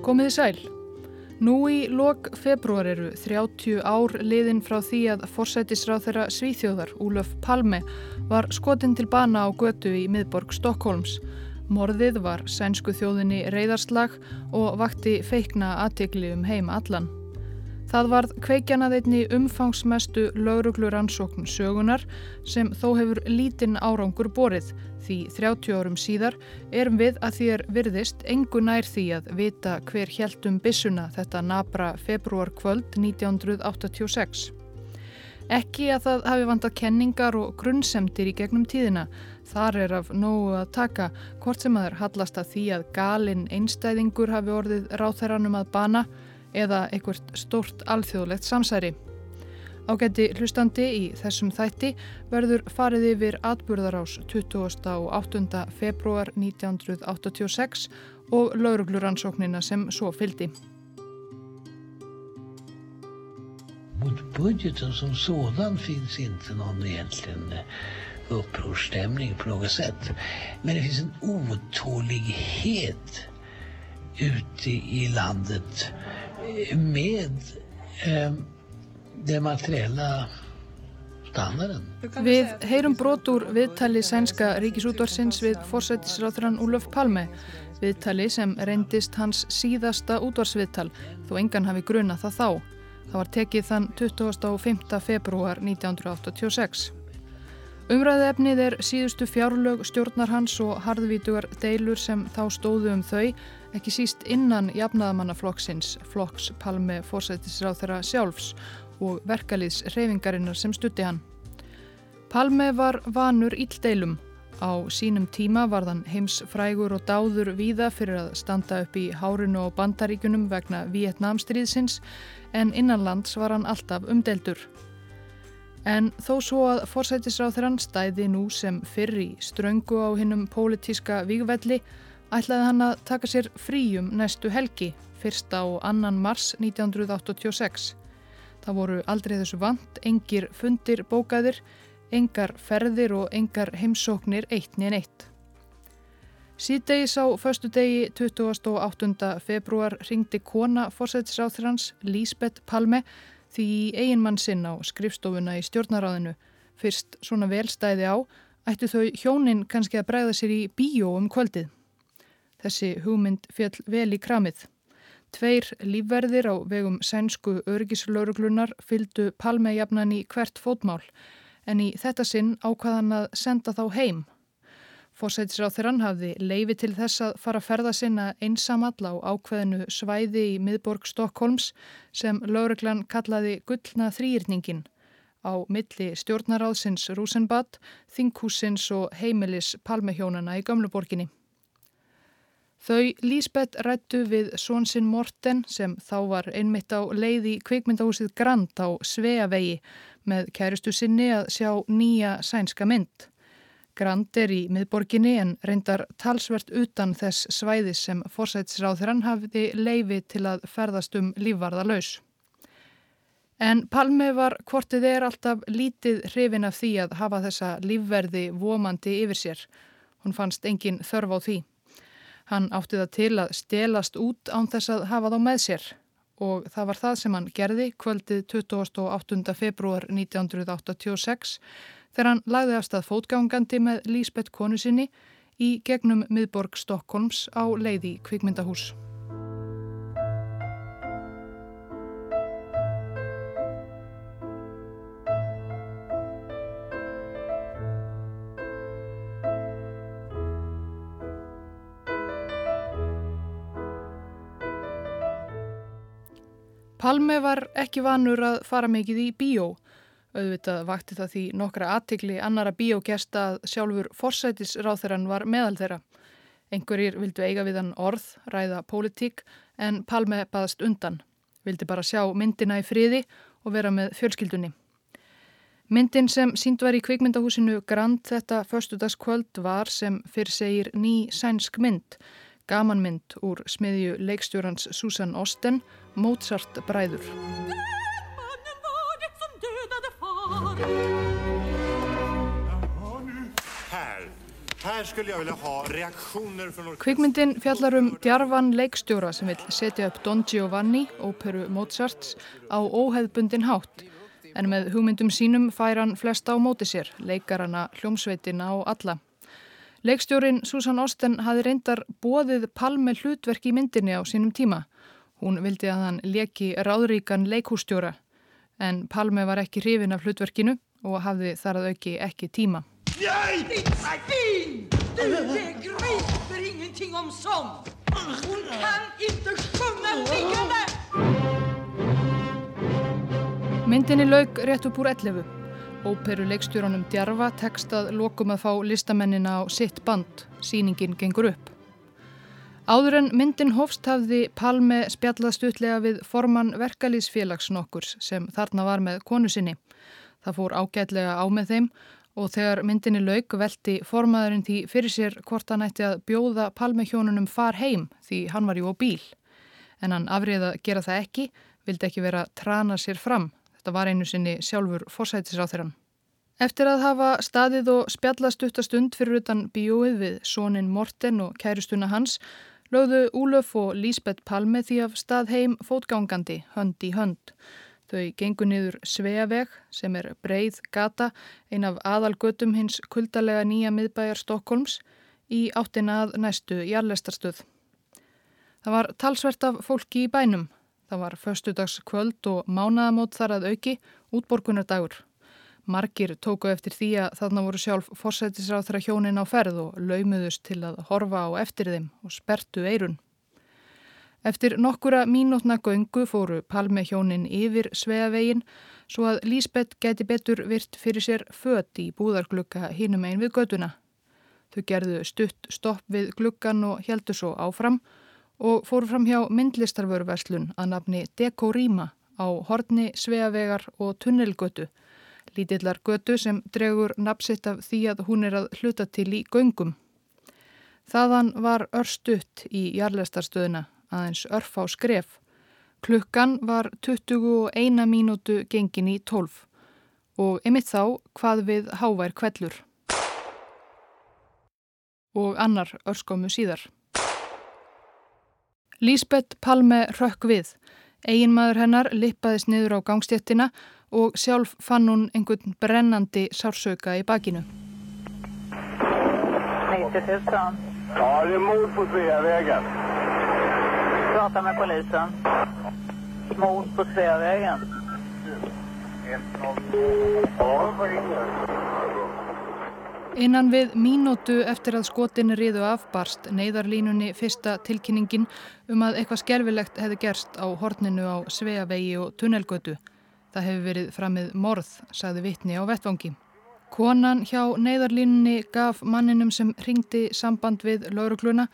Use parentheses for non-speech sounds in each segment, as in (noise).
Komiði sæl. Nú í lok februar eru 30 ár liðin frá því að forsætisráð þeirra Svíþjóðar, Úlöf Palme, var skotin til bana á götu í miðborg Stokkólms. Morðið var sænsku þjóðinni reyðarslag og vakti feikna aðtikli um heim allan. Það varð kveikjanað einni umfangsmestu lauruglur ansókn sögunar sem þó hefur lítinn árangur borið því 30 árum síðar erum við að því er virðist engu nær því að vita hver heldum bissuna þetta nabra februar kvöld 1986. Ekki að það hafi vantað kenningar og grunnsemdir í gegnum tíðina. Þar er af nógu að taka hvort sem að er hallast að því að galinn einstæðingur hafi orðið ráþæranum að bana eða einhvert stórt alþjóðlegt samsæri. Ágætti hlustandi í þessum þætti verður farið yfir atburðarás 28. februar 1986 og laurugluransóknina sem svo fyldi. Mot budgeten som sådan finns inte någon egentligen upprorstämning på något sätt. Men det finns en otålighet ute i landet med eh, den materiella standarden. Við heyrum brot úr viðtali sænska ríkisútvarsins við forsættisráþurann Úlöf Palme, viðtali sem reyndist hans síðasta útvarsviðtal þó engan hafi gruna það þá. Það var tekið þann 25. februar 1986. Umræðið efnið er síðustu fjárlög stjórnar hans og harðvítugar deilur sem þá stóðu um þau ekki síst innan jafnaðamannaflokksins, flokks Palme fórsættisráð þeirra sjálfs og verkaliðs reyfingarinnar sem stutti hann. Palme var vanur íldeilum. Á sínum tíma var þann heims frægur og dáður víða fyrir að standa upp í hárinu og bandaríkunum vegna Vietnamstríðsins en innanlands var hann alltaf umdeldur. En þó svo að fórsættisráð þeirra stæði nú sem fyrr í ströngu á hinnum pólitíska vígvelli ætlaði hann að taka sér fríum næstu helgi, fyrsta og annan mars 1986. Það voru aldrei þessu vant, engir fundir bókaðir, engar ferðir og engar heimsóknir eitt nýjan eitt. Síðdegis á förstu degi 28. februar ringdi kona fórsættisáþrans Lísbeth Palme því eiginmann sinn á skrifstofuna í stjórnaráðinu. Fyrst svona velstæði á, ættu þau hjónin kannski að bregða sér í bíó um kvöldið. Þessi hugmynd fjall vel í kramið. Tveir lífverðir á vegum sænsku örgislauruglunar fyldu palmejafnan í hvert fótmál en í þetta sinn ákvaðan að senda þá heim. Fórsætisráþurann hafði leifi til þess að fara að ferða sinna einsamall á ákveðinu svæði í miðborg Stokkólms sem lauruglan kallaði gullna þrýrningin á milli stjórnaráðsins Rúsenbad, þinghúsins og heimilis palmehjónana í Gamluborginni. Þau Lísbeth rættu við svonsinn Morten sem þá var einmitt á leið í kvikmyndahúsið Grand á Sveavegi með kærustu sinni að sjá nýja sænska mynd. Grand er í miðborginni en reyndar talsvert utan þess svæði sem forsætsráþurann hafiði leifi til að ferðast um lífvarða laus. En Palme var hvortið er alltaf lítið hrifin af því að hafa þessa lífverði vomandi yfir sér. Hún fannst engin þörf á því. Hann átti það til að stelast út án þess að hafa þá með sér og það var það sem hann gerði kvöldið 28. februar 1986 þegar hann lagði afstað fótgangandi með Lísbeth konu sinni í gegnum miðborg Stokkólms á leiði kvikmyndahús. Palme var ekki vanur að fara mikið í bíó. Auðvitað vakti það því nokkra aðtikli annara bíógesta að sjálfur forsætisráþeran var meðal þeirra. Engurir vildu eiga við hann orð, ræða pólitík, en Palme baðast undan. Vildi bara sjá myndina í friði og vera með fjölskyldunni. Myndin sem sínd var í kvikmyndahúsinu Grand þetta förstudagskvöld var sem fyrr segir ný sænsk mynd gamanmynd úr smiðju leikstjórans Susan Osten, Mozart bræður. Kvikmyndin fjallar um djarfan leikstjóra sem vil setja upp Don Giovanni, óperu Mozarts, á óheðbundin hátt. En með hugmyndum sínum fær hann flesta á móti sér, leikarana, hljómsveitina og alla. Leikstjórin Susan Osten hafi reyndar bóðið palme hlutverk í myndinni á sínum tíma. Hún vildi að hann leki ráðríkan leikhústjóra. En Palme var ekki hrifin af hlutverkinu og hafði þar að auki ekki tíma. Nej! Ditt svin! Du, det griper ingenting om sånt! Hon kan inte sjunga liggande! Myndinni laug rétt upp úr 11. Óperu leikstjóranum Djarfa tekst að lokum að fá listamennina á sitt band. Sýningin gengur upp. Áður en myndin Hofst hafði Palme spjallað stutlega við formann verkalýsfélags nokkurs sem þarna var með konu sinni. Það fór ágætlega á með þeim og þegar myndinni lauk veldi formaðurinn því fyrir sér hvort hann ætti að bjóða palmehjónunum far heim því hann var jú á bíl. En hann afrið að gera það ekki, vildi ekki vera trana sér fram. Þetta var einu sinni sjálfur fórsætisráþurann. Eftir að hafa staðið og spjallast uttastund fyrir utan bíóið við sónin Morten og kæristuna hans, lögðu Úlöf og Lísbeth Palme því af stað heim fótgangandi hönd í hönd. Þau gengur niður Sveaveg sem er breið gata, ein af aðalgötum hins kuldalega nýja miðbæjar Stokkólms í áttina að næstu jarlestarstöð. Það var talsvert af fólki í bænum. Það var förstudags kvöld og mánaðamót þar að auki útborgunardagur. Margir tóku eftir því að þarna voru sjálf fórsættisráð þeirra hjónin á ferð og laumuðust til að horfa á eftir þeim og spertu eirun. Eftir nokkura mínútna göngu fóru Palme hjónin yfir sveavegin svo að Lísbeth geti betur virt fyrir sér fött í búðarglukka hínum einn við göduna. Þau gerðu stutt stopp við glukkan og heldu svo áfram og fóru fram hjá myndlistarvörverslun að nafni Dekorima á horni sveavegar og tunnelgötu. Lítillar götu sem dregur napsitt af því að hún er að hluta til í göngum. Þaðan var örstutt í jarlestarstöðuna aðeins örf á skref. Klukkan var 21 mínútu gengin í 12 og emitt þá hvað við hávær kvellur. Og annar örskomu síðar. Lísbeth Palme rökk við. Eginmaður hennar lippaðist niður á gangstéttina og sjálf fann hún einhvern brennandi sársauka í bakinu. 90 000. Ja, það er mór på Sveavägen. Prata med polisen. Mord på Sveavägen. Innan við mínútu eftir að skotin riðu afbarst neyðarlínunni fyrsta tilkynningin um að eitthvað skerfilegt hefði gerst á horninu á Sveavegi og Tunnelgötu. Það hefði verið framið morð, sagði vitni á vettvangi. Konan hjá neyðarlínunni gaf manninum sem ringdi samband við laurugluna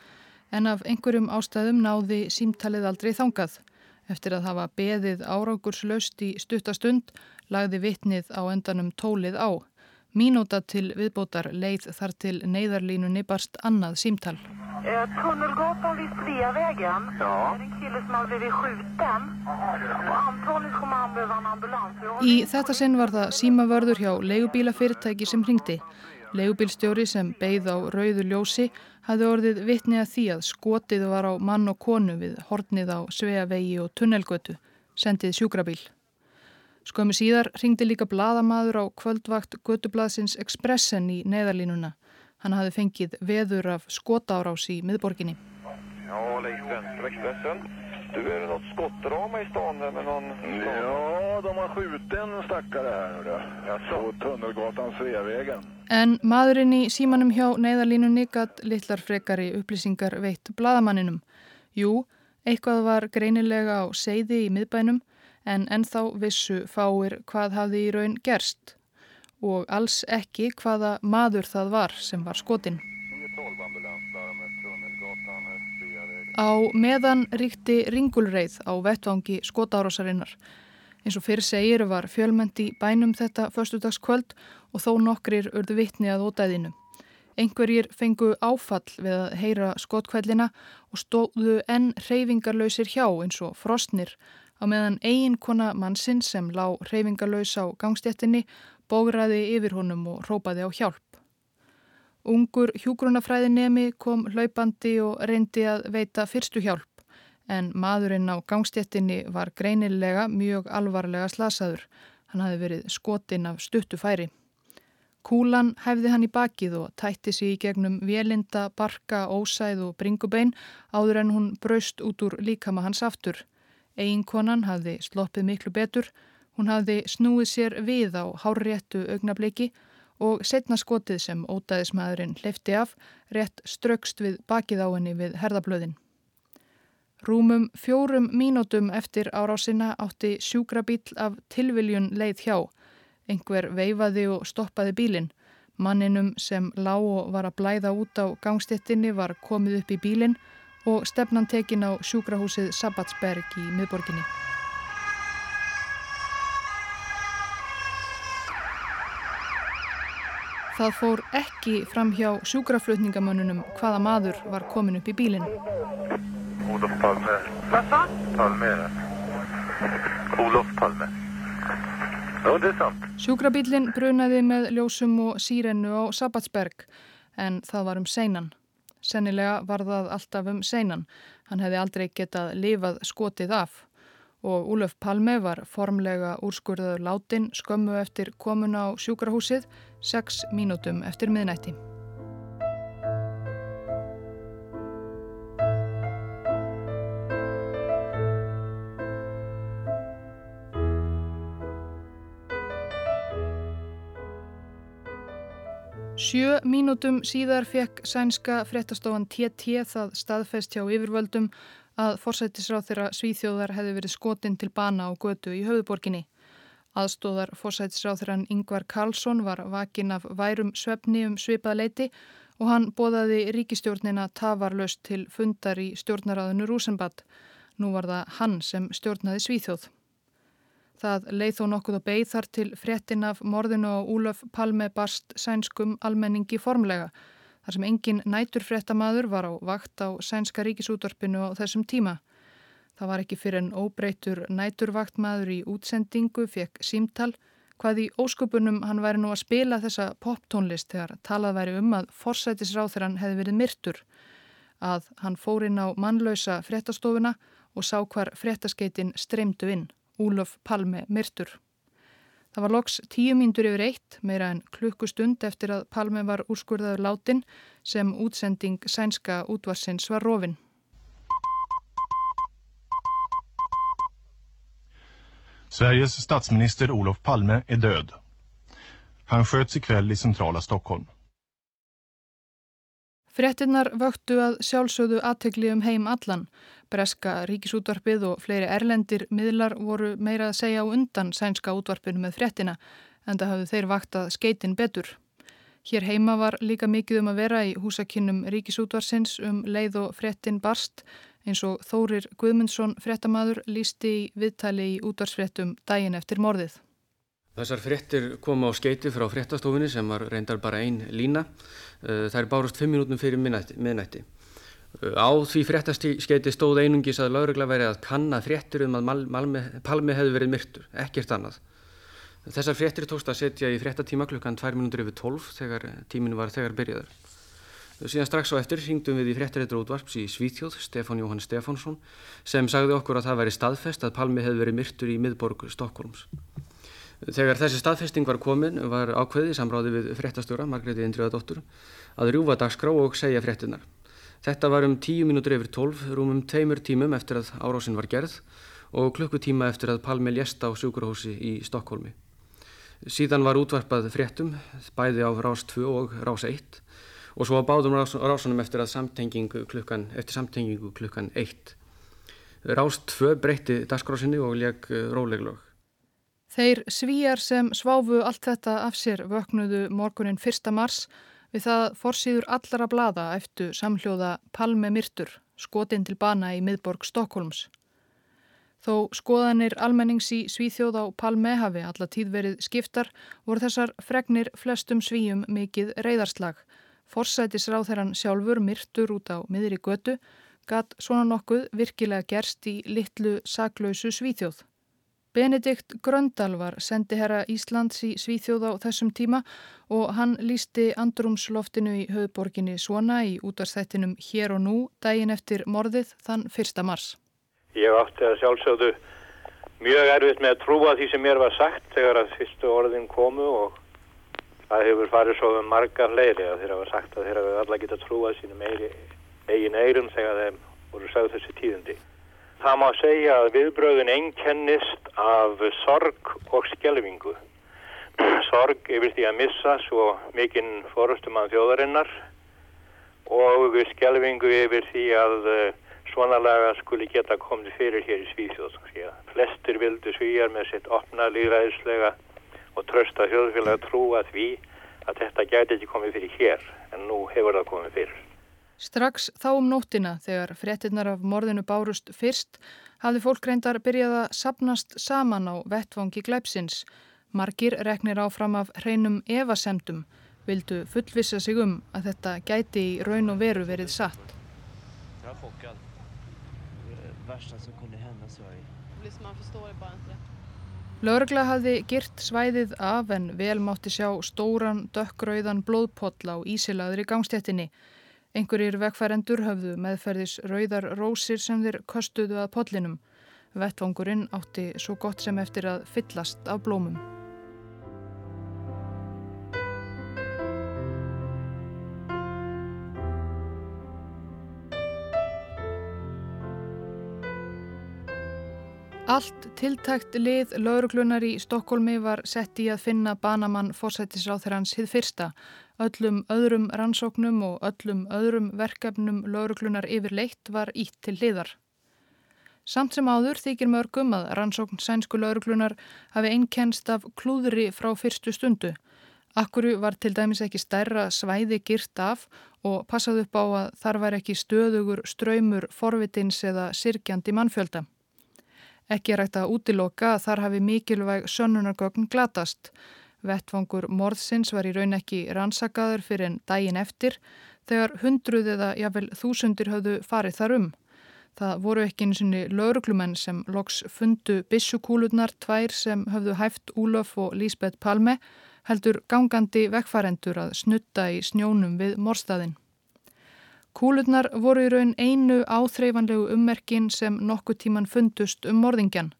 en af einhverjum ástæðum náði símtalið aldrei þangað. Eftir að hafa beðið árangurslaust í stuttastund lagði vitnið á endanum tólið á. Mínúta til viðbótar leið þar til neyðarlínunni barst annað símtal. Eh, Tunnelgatan við Sveavägen. Ja. Er en kille sem har blivit skjuten. Antagligen kommer han behöva en ambulans. Í þetta sinn var það símavörður hjá leigubílafyrirtæki sem ringdi. Leigubílstjóri sem beigð á rauðu ljósi hafði orðið vitni að því að skotið var á mann og konu við hornið á Sveavegi og Tunnelgötu, sendið sjúkrabíl. Skömmu síðar ringdi líka bladamadur á kvöldvakt Götublaðsins Expressen í neðarlínuna. Hann hafði fengið veður af skotárás í miðborginni. Já, Leif Svensson, Expressen. Du, är det något skottdrama i stan med någon... Ja, de har skjutit en stackare här. Jaså? På Tunnelgatan Sveavägen. En maðurinn í símanum hjá neyðarlínunni gatt litlar frekari upplýsingar veitt bladamanninum. Jú, eitthvað var greinilega á seiði í miðbænum en ennþá vissu fáir hvað hafði í raun gerst og alls ekki hvaða maður það var sem var skotinn. Á meðan ríkti ringulreið á vettvangi skotárásarinnar. Eins og fyrir segir var fjölmend í bænum þetta förstudagskvöld og þó nokkrir urðu vittni að ódæðinu. Engverjir fengu áfall við að heyra skotkvællina og stóðu enn reyfingarlausir hjá eins og frostnir á meðan eiginkona mannsinn sem lá reyfingarlaus á gangstjettinni bógraði yfir honum og rópaði á hjálp. Ungur hjúgrunafræði nemi kom hlaupandi og reyndi að veita fyrstu hjálp en maðurinn á gangstjettinni var greinilega mjög alvarlega slasaður. Hann hafi verið skotinn af stuttufæri. Kúlan hæfði hann í bakið og tætti sig í gegnum vélinda, barka, ósæð og bringubein áður en hún braust út úr líkama hans aftur. Eiginkonan hafði sloppið miklu betur, hún hafði snúið sér við á hárréttu augnabliki og setna skotið sem ótaðismæðurinn hleyfti af rétt strökst við bakið á henni við herðablöðin. Rúmum fjórum mínútum eftir árásina átti sjúkrabíl af tilviljun leið hjá Einhver veifaði og stoppaði bílinn. Manninum sem lág og var að blæða út á gangstettinni var komið upp í bílinn og stefnan tekin á sjúkrahúsið Sabbatsberg í miðborginni. Það fór ekki fram hjá sjúkraflutningamönnunum hvaða maður var komin upp í bílinn. Olof Palme. Vad sa? Palme. Olof Palme. Já, þetta er sant. Sjúkrabílinn brunaði með ljósum og sírennu á Sabbatsberg en það var um seinan. Sennilega var það alltaf um seinan. Hann hefði aldrei getað lifað skotið af og Úlöf Palme var formlega úrskurðaður látin skömmu eftir komuna á sjúkrahúsið 6 mínútum eftir miðnætti. Sjö mínútum síðar fekk sænska fréttastofan TT það staðfest hjá yfirvöldum að forsættisráð þeirra Svíþjóðar hefði verið skotin til bana og götu í höfuborginni. Aðstóðar forsættisráð þeirran Yngvar Karlsson var vakin af værum svefni um svipað leiti og hann bóðaði ríkistjórnina tafarlöst til fundar í stjórnaráðinu Rúsenbad. Nú var það hann sem stjórnaði Svíþjóð. Það leið þó nokkuð og beigð þar til fréttin af morðinu og Úlöf Palme barst sænskum almenningi formlega. Þar sem engin næturfréttamaður var á vakt á sænska ríkisútvarpinu á þessum tíma. Það var ekki fyrir en óbreytur næturvaktmaður í útsendingu fekk símtal hvað í ósköpunum hann væri nú að spila þessa poptónlist þegar talað væri um að forsætisráþurann hefði verið myrtur. Að hann fór inn á mannlausa fréttastofuna og sá hvar fréttaskeitin streymdu inn. Úlof Palme myrtur. Það var loks tíu mínútur yfir eitt, meira en klukkustund eftir að Palme var úrskurðaður látin sem útsending sænska útvarsins var rofin. Sveriges statsminister Olof Palme är död. Han sköts ikväll i centrala Stockholm. Frettinnar vöktu að sjálfsögðu aðtegli um heim allan. Breska ríkisútvarpið og fleiri erlendir miðlar voru meira að segja á undan sænska útvarpinu með frettina en það hafðu þeir vaktað skeitin betur. Hér heima var líka mikið um að vera í húsakinnum ríkisútvarsins um leið og frettin barst eins og Þórir Guðmundsson frettamaður lísti í viðtali í útvarsfrettum daginn eftir morðið. Þessar frettir koma á skeiti frá frettastofunni sem var reyndar bara einn lína. Eh, það er bárust fimm minútum fyrir miðnætti. Eh, á því frettaskeiti stóð einungis að laurugla verið að kanna frettir um að Malmi, Palmi hefði verið myrtur, ekkert annað. Þessar frettir tókst að setja í frettatíma klukkan 2 minútur yfir 12 þegar tíminu var þegar byrjaður. Síðan strax á eftir hringdum við í fréttaréttur útvarps í Svítjóð, Stefán Jóhann Stefánsson, sem sagði okkur að það væri staðfest að Palmi hefði verið myrtur í miðborg Stokkólms. Þegar þessi staðfesting var komin var ákveðið samráði við fréttastjóra, Margreði Indriðadóttur, að rjúfa dagskrá og segja fréttunar. Þetta var um tíu mínútur yfir tólf, rúmum tveimur tímum eftir að árásin var gerð og klukkutíma eftir að Palmi ljesta á sjúkurhósi í Stokkólmi. Síðan var útvarpað fréttum, bæði á rás 2 og rás 1 og svo báðum rás, rásunum eftir, klukkan, eftir samtengingu klukkan 1. Rás 2 breytti dagskrásinni og leg róleglög. Þeir svíjar sem sváfu allt þetta af sér vöknudu morgunin 1. mars við það forsýður allara blada eftir samhljóða Palme Myrtur, skotinn til bana í miðborg Stokkólms. Þó skoðanir almennings í Svíþjóð á Palme hafi alla tíð verið skiptar voru þessar fregnir flestum svíjum mikið reyðarslag. Forsætisráð sjálfur myrtur út á miðri götu gatt svona nokkuð virkilega gerst í litlu saklausu Svíþjóð. Benedikt Gröndal var sendiherra Íslands í Svíþjóð á þessum tíma og hann lísti andrumsloftinu í höfuborginni svona í útvarstættinum hér og nú daginn eftir morðið þann 1. mars. Ég átti að sjálfsögðu mjög erfitt með að trúa því sem mér var sagt þegar að fyrstu orðin komu og það hefur farið svo um marga fleiri að þeirra var sagt að þeirra við alla geta trúað sínum eigin eirum þegar þeim voru sagð þessi tíðundi. Það má segja að viðbröðun einkennist af sorg og skjelvingu. (clears throat) sorg yfir því að missa svo mikinn fórustumann þjóðarinnar og skjelvingu yfir því að eh, svona laga skuli geta komið fyrir hér í Svíþjóð. Flestir vildu svíjar með sitt opna líðræðislega og trösta þjóðfélag trúa því að þetta gæti ekki komið fyrir hér en nú hefur það komið fyrir. Strax þá um nóttina þegar fréttinnar af morðinu bárust fyrst hafði fólk reyndar byrjað að sapnast saman á vettvangi glæpsins. Margir reknir áfram af hreinum evasemdum vildu fullvisa sig um að þetta gæti í raun og veru verið satt. Lörgla hafði girt svæðið af en vel mátti sjá stóran dökkrauðan blóðpoll á ísilaður í gangstjættinni. Einhverjir vegfærendur höfðu meðferðis rauðar rósir sem þeir kostuðu að podlinum. Vettvangurinn átti svo gott sem eftir að fyllast af blómum. Allt tiltækt lið lauruglunar í Stokkólmi var sett í að finna banamann fórsættisráþurans hið fyrsta. Öllum öðrum rannsóknum og öllum öðrum verkefnum lauruglunar yfir leitt var ítt til liðar. Samt sem áður þykir mörgum að rannsókn sænsku lauruglunar hafi einnkenst af klúðri frá fyrstu stundu. Akkuru var til dæmis ekki stærra svæði girt af og passaði upp á að þar var ekki stöðugur ströymur forvitins eða sirkjandi mannfjölda. Ekki hægt að útiloka að þar hafi mikilvæg sönnunargögn glatast. Vettvangur morðsins var í raun ekki rannsakaður fyrir en daginn eftir þegar hundruð eða jáfnvel þúsundir höfðu farið þar um. Það voru ekki eins og lauruglumenn sem loks fundu bissukúlurnar tvær sem höfðu hæft Úlof og Lísbeth Palme heldur gangandi vekkfærendur að snutta í snjónum við morstaðinn. Kúlurnar voru í raun einu áþreifanlegu ummerkin sem nokkuð tíman fundust um morðingjan.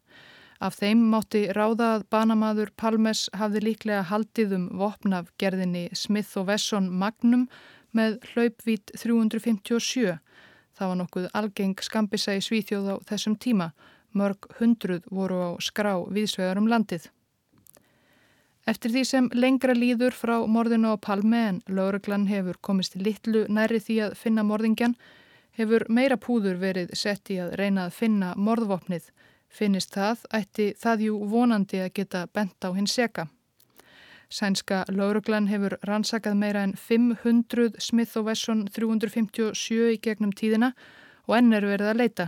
Af þeim mátti ráða að banamaður Palmes hafði líklega haldið um vopnaf gerðinni Smith og Wesson Magnum með hlaupvít 357. Það var nokkuð algeng skambisa í Svíþjóð á þessum tíma. Mörg hundruð voru á skrá viðsvegar um landið. Eftir því sem lengra líður frá morðinu á Palme en lauruglan hefur komist litlu næri því að finna morðingjan, hefur meira púður verið sett í að reyna að finna morðvopnið. Finnist það, ætti það jú vonandi að geta bent á hins seka. Sænska lauruglan hefur rannsakað meira en 500 Smith og Wesson 357 í gegnum tíðina og enn er verið að leita.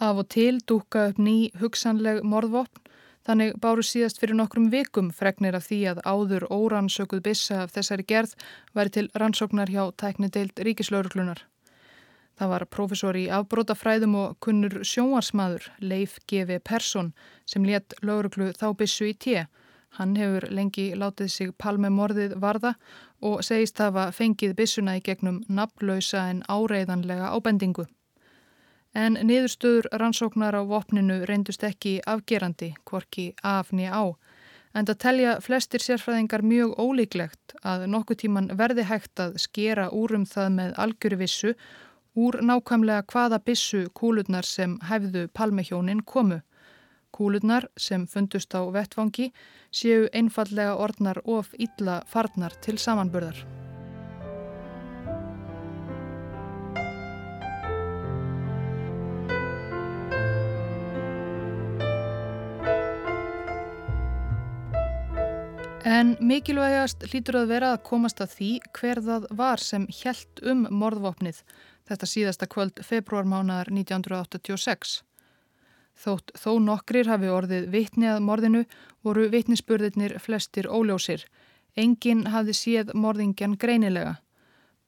Af og til dúka upp ný hugsanleg morðvopn Þannig báru síðast fyrir nokkrum vikum fregnir af því að áður órannsökuð bissa af þessari gerð væri til rannsóknar hjá tæknideild ríkislauruglunar. Það var profesor í afbrótafræðum og kunnur sjóarsmaður Leif G.V. Persson sem létt lauruglu þá bissu í tje. Hann hefur lengi látið sig palme morðið varða og segist hafa fengið bissuna í gegnum naflausa en áreiðanlega ábendingu. En niðurstöður rannsóknar á vopninu reyndust ekki afgerandi, hvorki afni á. En það telja flestir sérfræðingar mjög ólíklegt að nokkuð tíman verði hægt að skera úrum það með algjörvissu úr nákvæmlega hvaða bissu kúlurnar sem hæfðu palmehjónin komu. Kúlurnar sem fundust á vettvangi séu einfallega orðnar of illa farnar til samanburðar. En mikilvægast hlýtur að vera að komast að því hver það var sem hjælt um morðvopnið þetta síðasta kvöld februarmánaðar 1986. Þótt þó nokkrir hafi orðið vitni að morðinu voru vitnisspurðirnir flestir óljósir. Engin hafi séð morðingjan greinilega.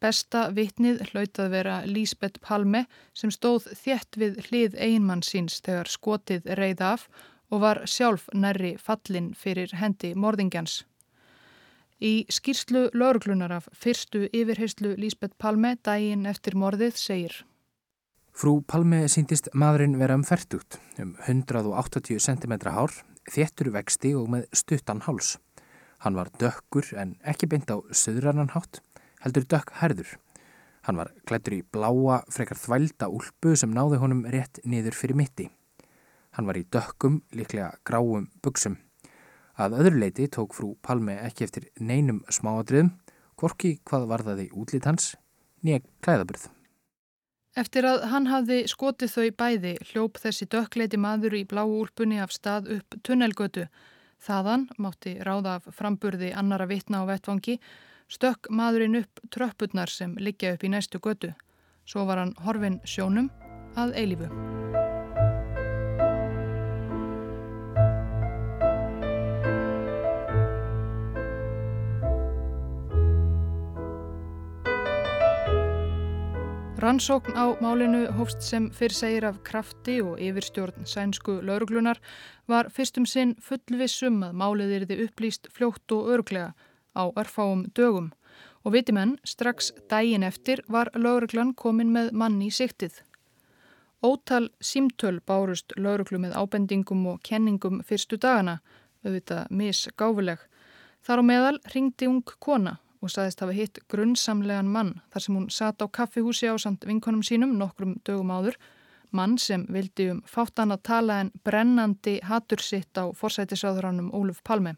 Besta vitnið hlautað vera Lísbeth Palme sem stóð þjætt við hlið einmann síns þegar skotið reyð af og var sjálf nærri fallin fyrir hendi morðingjans. Í skýrslu lauruglunar af fyrstu yfirheyslu Lísbeth Palme dægin eftir morðið segir Frú Palme síndist maðurinn vera um færtugt, um 180 cm hár, þéttur vexti og með stuttan háls. Hann var dökkur en ekki beint á söðrannan hátt, heldur dökk herður. Hann var klættur í bláa, frekar þvælda úlpu sem náði honum rétt niður fyrir mitti. Hann var í dökkum, líklega gráum buksum. Að öðru leiti tók frú Palme ekki eftir neinum smáadriðum, hvorki hvað varðaði útlít hans, nýja klæðaburð. Eftir að hann hafði skotið þau bæði hljóp þessi dökkleiti maður í bláu úlpunni af stað upp tunnelgötu. Þaðan mátti ráða af framburði annara vitna á vettvangi, stökk maðurinn upp tröppurnar sem liggja upp í næstu götu. Svo var hann horfin sjónum að eilifu. Rannsókn á málinu hófst sem fyrr segir af krafti og yfirstjórn sænsku lauruglunar var fyrstum sinn fullvissum að málið erði upplýst fljótt og örglega á örfáum dögum og vitimenn strax dægin eftir var lauruglan komin með manni í siktið. Ótal símtöl bárust lauruglu með ábendingum og kenningum fyrstu dagana, auðvitað misgáfuleg. Þar á meðal ringdi ung kona og saðist hafa hitt grunnsamlegan mann þar sem hún sat á kaffihúsi á samt vinkonum sínum nokkrum dögum áður, mann sem vildi um fáttan að tala en brennandi hatur sitt á forsætisáðurannum Óluf Palme.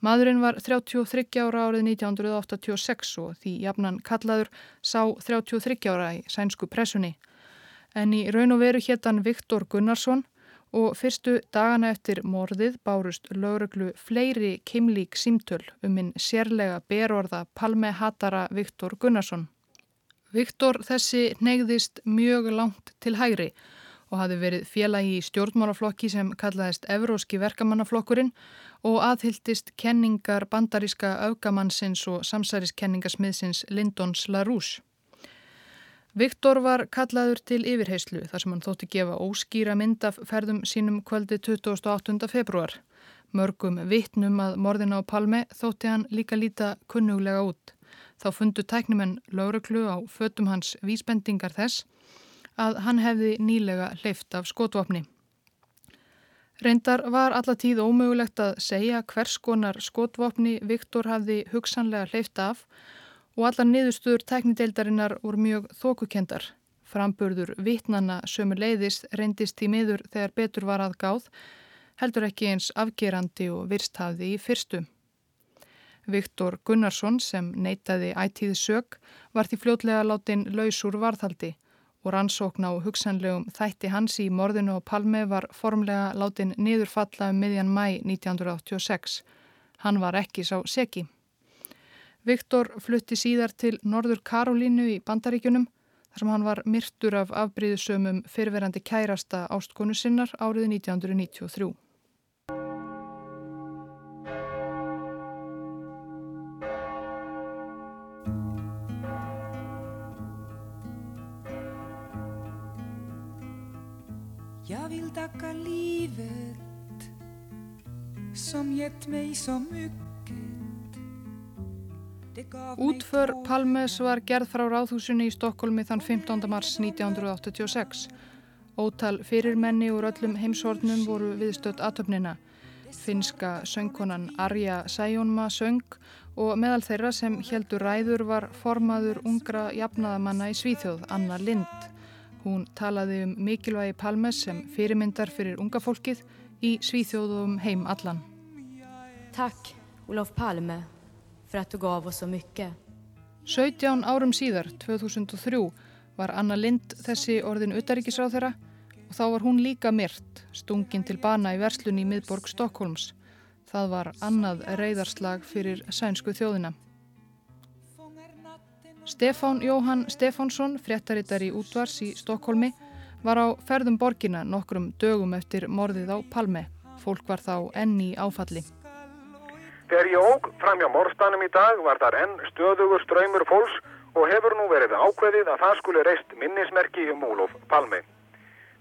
Maðurinn var 33 ára árið 1986 og því jafnan kallaður sá 33 ára í sænsku pressunni. En í raun og veru héttan Viktor Gunnarsson og fyrstu dagana eftir morðið bárust lögreglu fleiri kimlík símtöl um minn sérlega berorða Palme Hatara Viktor Gunnarsson. Viktor þessi neyðist mjög langt til hægri og hafi verið félagi í stjórnmálaflokki sem kallaðist Evróski verkamannaflokkurinn og aðhyldist kenningar bandaríska augamannsins og samsæriskenningasmiðsins Lindons LaRouche. Viktor var kallaður til yfirheyslu þar sem hann þótti gefa óskýra mynd af ferðum sínum kvöldi 28. februar. Mörgum vittnum að morðin á Palme þótti hann líka líta kunnuglega út. Þá fundu tæknumenn lauruglu á fötum hans vísbendingar þess að hann hefði nýlega hleyft af skotvapni. Reyndar var allatíð ómögulegt að segja hvers konar skotvapni Viktor hafði hugsanlega hleyft af og allar niðurstuður teknideildarinnar voru mjög þókukendar. Framburður vittnanna sömur leiðist reyndist í miður þegar betur var að gáð, heldur ekki eins afgerandi og virsthaði í fyrstu. Viktor Gunnarsson sem neytaði ætíð sög var því fljótlega látin laus úr varðhaldi og rannsókn á hugsanlegum þætti hans í morðinu og palmi var formlega látin niðurfalla um miðjan mæ 1986. Hann var ekki sá seki. Viktor flutti síðar til Norður Karolínu í Bandaríkunum þar sem hann var myrtur af afbríðusömum fyrverandi kærasta ástkonu sinnar árið 1993. Jag vill tacka livet som gett mig så mycket Útför Palmes var gerð frá ráðhúsunni í Stokkólmi þann 15. mars 1986. Ótal fyrirmenni úr öllum heimshornum voru viðstödd aðtöfnina. Finska söngkonan Arja Sæjónma söng og meðal þeirra sem heldur ræður var formaður ungra jafnaðamanna í Svíþjóð, Anna Lind. Hún talaði um mikilvægi Palmes sem fyrirmyndar fyrir unga fólkið í Svíþjóðum heim allan. Takk, Olof Palme för att du gav oss så mycket. 17 árum síðar, 2003, var Anna Lind þessi orðin utaríkisráð þeirra og þá var hún líka myrt, stungin til bana í verslunni í miðborg Stokkólms. Það var annað reyðarslag fyrir sænsku þjóðina. Stefán Jóhann Stefánsson, fréttarittar í útvars í Stokkólmi, var á ferðum borgina nokkrum dögum eftir morðið á Palme. Fólk var þá enni áfalli. Þegar ég óg fram hjá morstanum í dag var þar enn stöðugur ströymur fólks og hefur nú verið ákveðið að það skuli reist minnismerki um Úlof Palmi.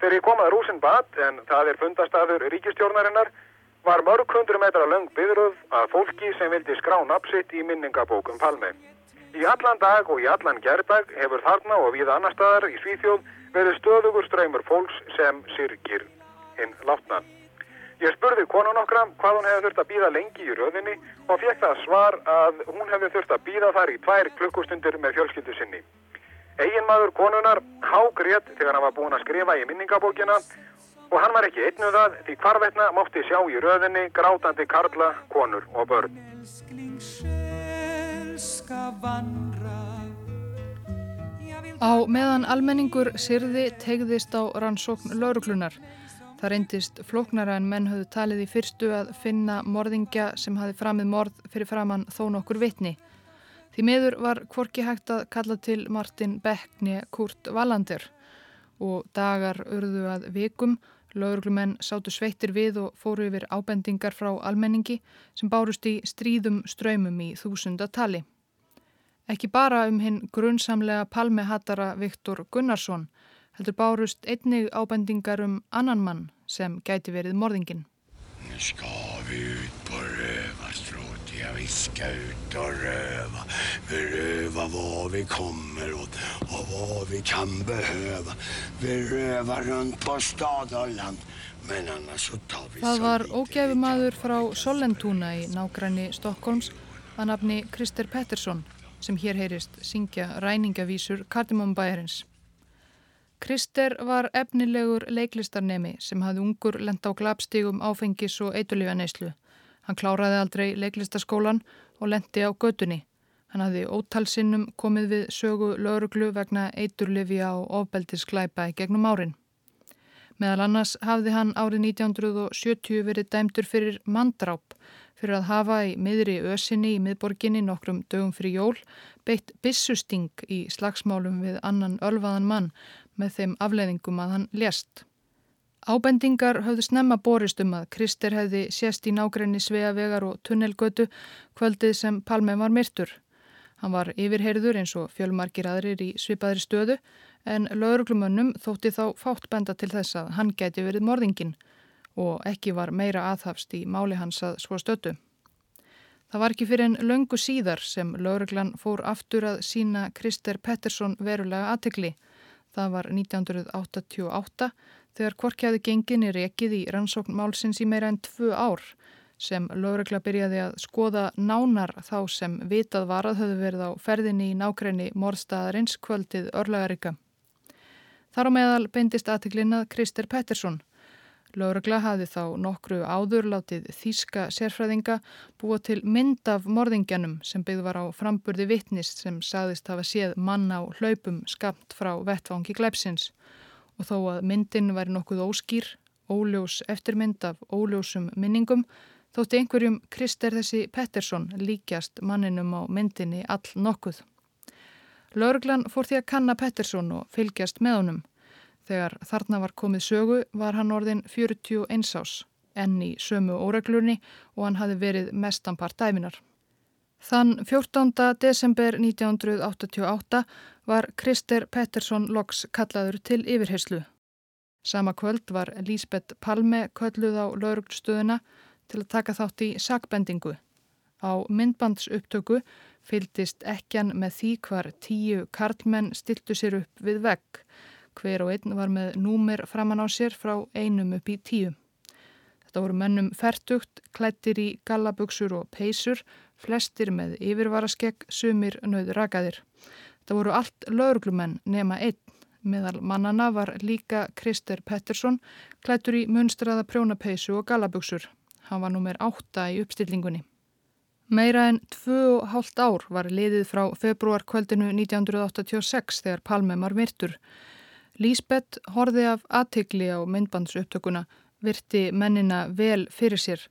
Þegar ég kom að Rúsinbad, en það er fundastaður ríkistjórnarinnar, var mörg hundru metra löng byðröð að fólki sem vildi skrá napsitt í minningabókum Palmi. Í allan dag og í allan gerðdag hefur þarna og við annar staðar í Svíþjóð verið stöðugur ströymur fólks sem syrgir hinn látna. Ég spurði konun okkra hvað hún hefði þurft að býða lengi í röðinni og fekk það svar að hún hefði þurft að býða þar í tvær klukkustundir með fjölskyldu sinni. Eginmaður konunar hágrét þegar hann var búin að skrifa í minningabókina og hann var ekki einnum það því hvarvetna mátti sjá í röðinni grátandi karla, konur og börn. Á meðan almenningur sirði tegðist á rannsókn lauruglunar. Það reyndist flóknara en menn höfðu talið í fyrstu að finna morðingja sem hafi framið morð fyrir framann þó nokkur vitni. Því miður var kvorki hægt að kalla til Martin Beckni Kurt Wallander og dagar urðu að vikum, lauruglumenn sátu sveittir við og fóru yfir ábendingar frá almenningi sem bárust í stríðum ströymum í þúsundatali. Ekki bara um hinn grunnsamlega palmehattara Viktor Gunnarsson heldur bárust einnig ábendingar um annan mann sem gæti verið morðingin. Nu ska vi ut på rövarstråt, ja vi ska ut och röva. Vi rövar vad vi kommer åt och vad vi kan behöva. Vi rövar runt på stad och land. Það var ógæfumadur frá Sollentúna í nágræni Stokkólms að nafni Krister Pettersson sem hér heyrist syngja ræningavísur Kardimumbæjarins. Krister var efnilegur leiklistarnemi sem hafði ungur lenda á glapstígum áfengis og eitulífaneyslu. Hann kláraði aldrei leiklistarskólan og lendi á gödunni. Hann hafði ótalsinnum komið við sögu lauruglu vegna eiturlifja og ofbeldisklæpa í gegnum árin. Meðal annars hafði hann árið 1970 verið dæmtur fyrir mandráp fyrir að hafa í miðri ösinni í miðborginni nokkrum dögum fyrir jól beitt bissusting í slagsmálum við annan ölvaðan mann með þeim afleiðingum að hann lést. Ábendingar höfðu snemma borist um að Krister hefði sést í nágrenni Sveavegar og Tunnelgötu kvöldið sem Palme var myrtur. Hann var yfirheyrður eins og fjölmarkir aðrir í svipaðri stöðu en lauruglumönnum þótti þá fátt benda til þess að hann gæti verið morðingin og ekki var meira aðhafst í máli hans að svo stötu. Það var ekki fyrir en löngu síðar sem lauruglan fór aftur að sína Krister Pettersson verulega aðtikli Það var 1988 þegar Kvorkjaði genginni rekið í rannsókn málsins í meira en tvö ár sem lögregla byrjaði að skoða nánar þá sem vitað var að höfðu verið á ferðinni í nákrenni morðstæðarins kvöldið örlagarika. Þar á meðal beindist aðtiklinnað Krister Pettersson Lauragla hafi þá nokkru áður látið þýska sérfræðinga búa til mynd af morðingjanum sem byggð var á framburði vittnist sem sagðist hafa séð mann á hlaupum skapt frá vettfangi glæpsins og þó að myndin væri nokkuð óskýr, óljós eftirmynd af óljósum minningum þótti einhverjum Krister þessi Pettersson líkjast manninum á myndinni all nokkuð. Lauraglan fór því að kanna Pettersson og fylgjast með honum Þegar þarna var komið sögu var hann orðin 41 ás, enn í sömu óreglurni og hann hafi verið mestanpart dæminar. Þann 14. desember 1988 var Krister Pettersson Loks kallaður til yfirheyslu. Sama kvöld var Lísbeth Palme kölluð á laurugstöðuna til að taka þátt í sakbendingu. Á myndbandsupptöku fyldist ekjan með því hvar tíu karlmenn stiltu sér upp við vegg Hver og einn var með númer framann á sér frá einum upp í tíu. Þetta voru mennum færtugt, klættir í gallabugsur og peysur, flestir með yfirvaraskegg, sumir nöður rakaðir. Þetta voru allt lauruglumenn nema einn. Meðal mannana var líka Krister Pettersson, klættur í munstraða prjónapeysu og gallabugsur. Hann var númer átta í uppstillingunni. Meira en tvö og hálft ár var liðið frá februarkvöldinu 1986 þegar Palme var myrtur. Lísbeth horfi af aðtikli á myndbandsupptökuna, virti mennina vel fyrir sér,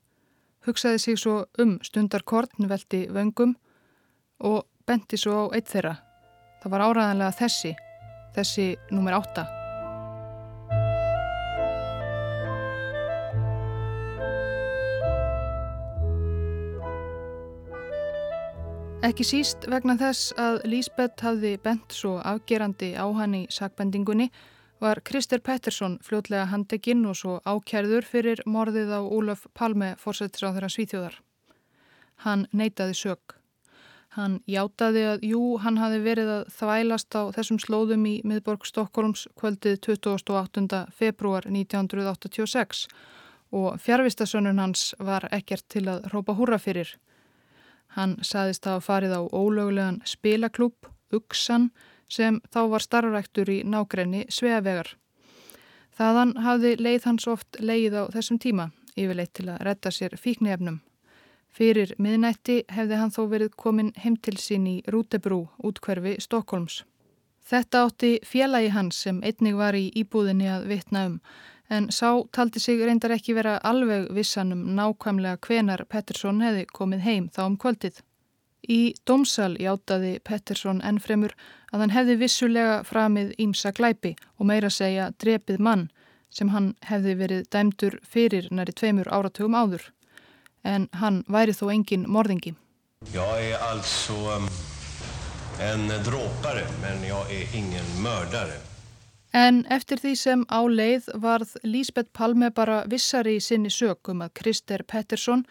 hugsaði sig svo um stundarkortn velti vöngum og benti svo á eitt þeirra. Það var áræðanlega þessi, þessi nummer átta. Ekki síst vegna þess að Lísbeth hafði bent svo afgerandi á hann í sakbendingunni var Krister Pettersson fljótlega handekinn og svo ákjærður fyrir morðið á Ólaf Palme fórsetisráð þeirra Svíþjóðar. Hann neytaði sög. Hann játaði að jú, hann hafi verið að þvælast á þessum slóðum í miðborg Stokkólums kvöldið 28. februar 1986 og fjárvistasönnun hans var ekkert til að rópa húra fyrir. Hann saðist að farið á ólögulegan spilaklúp, Uxan, sem þá var starfræktur í nákrenni Sveavegar. Þaðan hafði leið hans oft leið á þessum tíma, yfirleitt til að retta sér fíknefnum. Fyrir miðnætti hefði hann þó verið komin heim til sín í Rútebrú, útkverfi Stokkólms. Þetta átti félagi hans sem einnig var í íbúðinni að vitna um, en sá taldi sig reyndar ekki vera alveg vissan um nákvæmlega hvenar Pettersson hefði komið heim þá um kvöldið. Í domsal játaði Pettersson ennfremur að hann hefði vissulega framið ímsa glæpi og meira segja drepið mann sem hann hefði verið dæmdur fyrir næri tveimur áratugum áður. En hann væri þó engin morðingi. Ég er altså um, en drópare, menn ég er ingen mördare. En eftir því sem á leið varð Lísbeth Palme bara vissari í sinni sögum að Krister Pettersson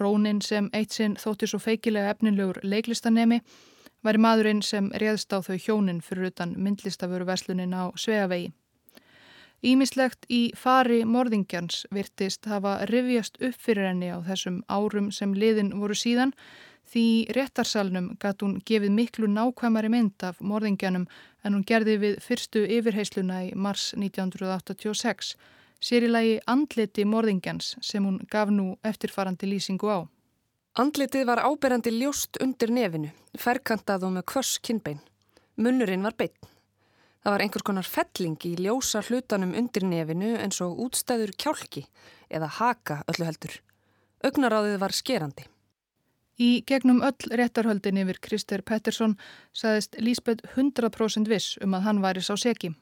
Rónin sem eitt sinn þótti svo feikilega efnilegur leiklistanemi væri maðurinn sem réðst á þau hjónin fyrir utan myndlistaföru veslunin á Sveavegi. Ímislegt í fari morðingjans virtist hafa rivjast upp fyrir henni á þessum árum sem liðin voru síðan því réttarsalnum gatt hún gefið miklu nákvæmari mynd af morðingjanum en hún gerði við fyrstu yfirheysluna í mars 1986 sér í lagi andliti morðingjans sem hún gaf nú eftirfarandi lýsingu á. Andlitið var áberandi ljóst undir nefinu, ferkantað og með kvöss kinnbein. Munnurinn var beinn. Það var einhvers konar felling í ljósa hlutanum undir nefinu eins og útstæður kjálki eða haka öllu heldur. Ögnaráðið var skerandi. Í gegnum öll réttarhöldin yfir Krister Pettersson saðist Lísbeth 100% viss um að hann væri sá seki.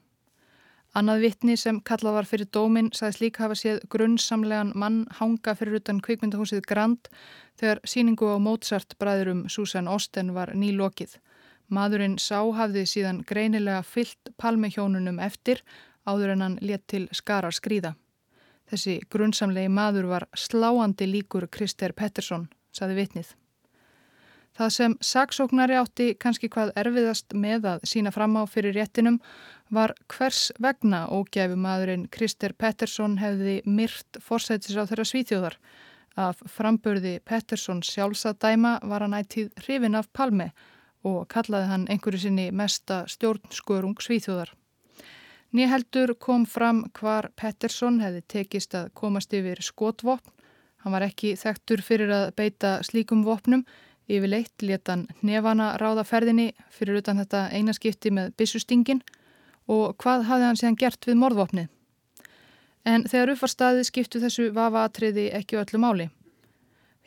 Annað vittni sem kallað var fyrir dómin sagðist líka hafa séð grunnsamlegan mann hanga fyrir utan kvikmyndahúsið Grand þegar síningu á Mozart bræðurum Susan Osten var nýlokið. Madurinn sá hafði síðan greinilega fyllt palmihjónunum eftir áður en hann létt til skara skrýða. Þessi grunnsamlegi madur var sláandi líkur Krister Pettersson, saði vittnið. Það sem saksóknari átti kannski hvað erfiðast með að sína fram á fyrir réttinum var hvers vegna ógæfu maðurinn Krister Pettersson hefði myrt fórsætis á þeirra svíþjóðar. Af frambörði Pettersson sjálfsadæma var hann ættið hrifin af Palme og kallaði hann einhverju sinni mesta stjórnskörung svíþjóðar. Nýheldur kom fram hvar Pettersson hefði tekist að komast yfir skotvopn. Hann var ekki þekktur fyrir að beita slíkum vopnum Yfirleitt letan nefana ráða ferðinni fyrir utan þetta einaskipti með bissustingin og hvað hafði hann séðan gert við morðvopnið. En þegar uppfarstaði skiptu þessu vavaatriði ekki öllu máli.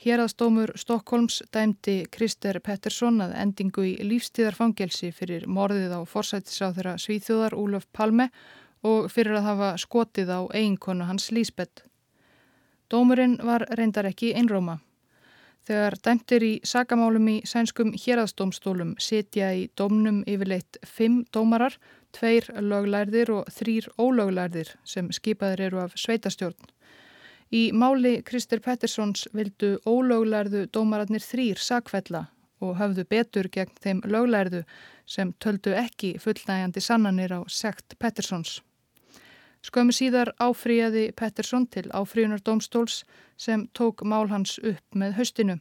Hérastómur Stokkólms dæmdi Krister Pettersson að endingu í lífstíðarfangelsi fyrir morðið á forsættisáð þeirra Svíþjóðar Úlöf Palme og fyrir að hafa skotið á eiginkonu hans Lísbeth. Dómurinn var reyndar ekki einróma. Þegar dæmtir í sagamálum í sænskum hérastómstólum setja í dómnum yfirleitt fimm dómarar, tveir löglærðir og þrýr ólöglærðir sem skipaðir eru af sveitastjórn. Í máli Kristur Petterssons vildu ólöglærðu dómararnir þrýr sakfella og höfðu betur gegn þeim löglærðu sem töldu ekki fullnægjandi sannanir á sekt Petterssons. Skömmu síðar áfríjaði Pettersson til áfríunar domstóls sem tók mál hans upp með höstinu.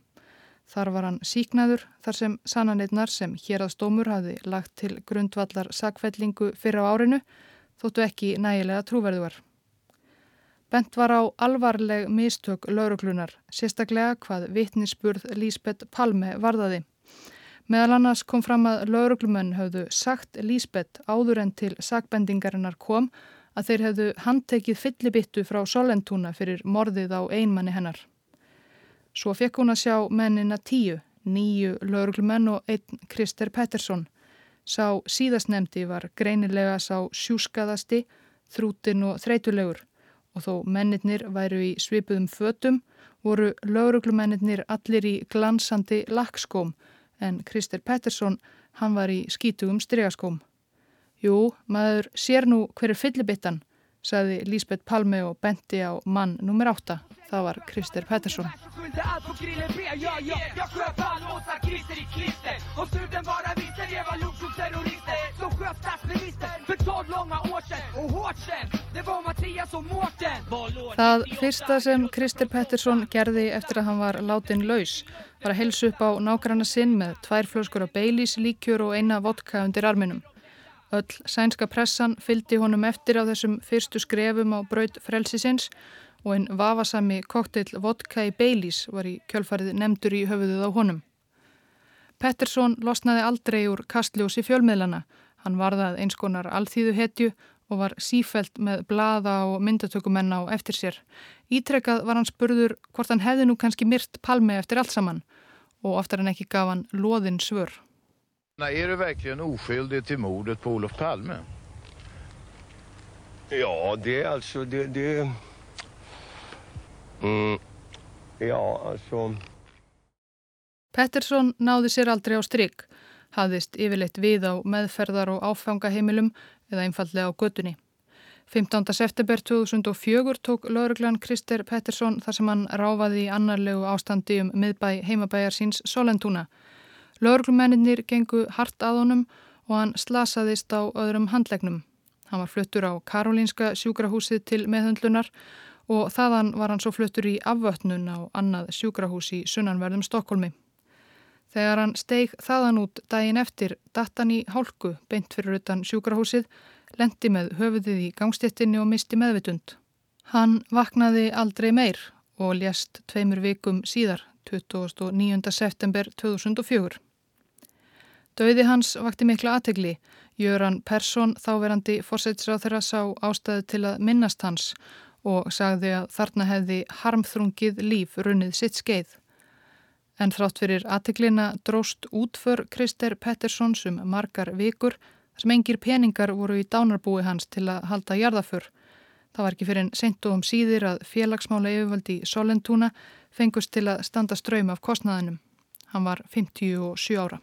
Þar var hann síknaður þar sem sannanirnar sem hér að stómur hafi lagt til grundvallar sakvellingu fyrir á árinu þóttu ekki nægilega trúverðuar. Bent var á alvarleg mistök lauruglunar, sérstaklega hvað vitnisspurð Lísbeth Palme varðaði. Meðal annars kom fram að lauruglumenn höfðu sagt Lísbeth áður en til sakbendingarinnar kom að þeir hefðu handtekið fyllibittu frá Solentúna fyrir morðið á einmanni hennar. Svo fekk hún að sjá mennina tíu, nýju lauruglumenn og einn Krister Pettersson. Sá síðastnemdi var greinilega sá sjúskaðasti, þrútin og þreytulegur og þó mennirnir væru í svipuðum fötum voru lauruglumennirnir allir í glansandi lakkskóm en Krister Pettersson hann var í skítugum strygaskóm. Jú, maður sér nú hverju fyllibittan, saði Lísbeth Palme og benti á mann nummer 8. Það var Krister Pettersson. Það fyrsta sem Krister Pettersson gerði eftir að hann var látin laus var að helsa upp á nákvæmna sinn með tvær flöskur af Baileys, líkjur og eina vodka undir arminum. Öll sænska pressan fyldi honum eftir á þessum fyrstu skrefum á braut frelsisins og einn vafasami koktill vodka í Baileys var í kjölfarið nefndur í höfuðuð á honum. Pettersson losnaði aldrei úr kastljósi fjölmiðlana. Hann varðað einskonar alþýðu hetju og var sífelt með blada og myndatökumenn á eftir sér. Ítrekkað var hann spurður hvort hann hefði nú kannski myrt palmi eftir allt saman og oftar en ekki gaf hann loðin svör. Er du verkligen oskyldig till mordet på Olof Palme? Ja, det är alltså... Det, det... Mm. Ja, alltså... Pettersson náði sér aldrei á stryk, hafðist yfirleitt við á meðferðar og áfangaheimilum eða einfallega á gödunni. 15. september 2004 tók lauruglan Krister Pettersson þar sem hann ráfaði í annarlegu ástandi um miðbæ heimabæjar síns Solentúna. Lauruglumenninir gengu hart að honum og hann slasaðist á öðrum handlegnum. Hann var fluttur á Karolínska sjúkrahúsið til meðhundlunar og þaðan var hann svo fluttur í afvötnun á annað sjúkrahús í sunnanverðum Stokkólmi. Þegar hann steig þaðan út daginn eftir dattan í hálku beint fyrir utan sjúkrahúsið, lendi með höfuðið í gangstéttinni og misti meðvitund. Hann vaknaði aldrei meir og lést tveimur vikum síðar, 29. september 2004. Dauði hans vakti mikla aðtegli. Jöran Persson, þáverandi fórsætsráð þeirra sá ástæðu til að minnast hans og sagði að þarna hefði harmþrungið líf runnið sitt skeið. En þrátt fyrir aðteglina dróst útför Krister Petterssons um margar vikur sem engir peningar voru í dánarbúi hans til að halda jarðaför. Það var ekki fyrir en sent og um síðir að félagsmála yfirvaldi Solentúna fengust til að standa ströym af kostnaðinum. Hann var 57 ára.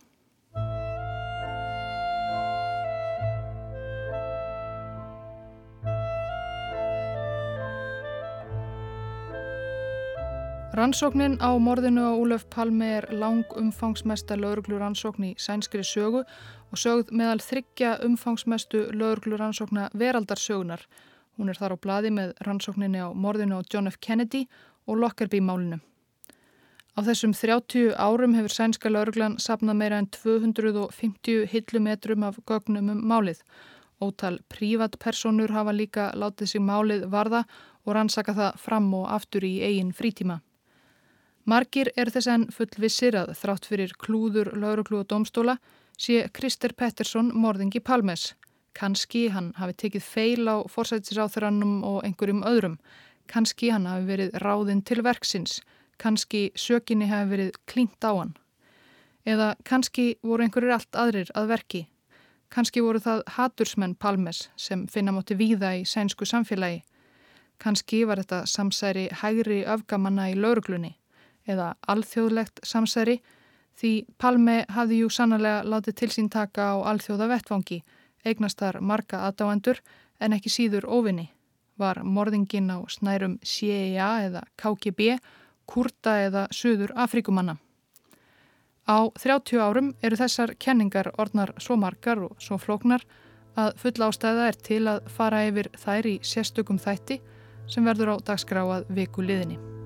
Rannsóknin á morðinu á Úlöf Palmi er lang umfangsmesta lauruglur rannsókn í sænskri sögu og sögð meðal þryggja umfangsmestu lauruglur rannsókna veraldarsögunar. Hún er þar á bladi með rannsókninni á morðinu á John F. Kennedy og Lockerbie málinu. Á þessum 30 árum hefur sænska lauruglan sapnað meira en 250 hillumetrum af gögnum um málið. Ótal prívatpersonur hafa líka látið sig málið varða og rannsaka það fram og aftur í eigin frítíma. Margir er þess enn fullvissir að þrátt fyrir klúður, lauruglu og domstóla sé Krister Pettersson morðingi Palmes. Kanski hann hafi tekið feil á forsættisáþurannum og einhverjum öðrum. Kanski hann hafi verið ráðinn til verksins. Kanski sökinni hafi verið klínt á hann. Eða kannski voru einhverjir allt aðrir að verki. Kannski voru það hatursmenn Palmes sem finna móti víða í sænsku samfélagi. Kannski var þetta samsæri hægri öfgamanna í lauruglunni eða alþjóðlegt samsæri því Palme hafði jú sannlega látið til sín taka á alþjóða vettvangi, eignast þar marga aðdáendur en ekki síður óvinni. Var morðingin á snærum CIA eða KGB, Kurta eða Suður Afrikumanna. Á 30 árum eru þessar kenningar orðnar svo margar og svo flóknar að full ástæða er til að fara yfir þær í sérstökum þætti sem verður á dagskrá að viku liðinni.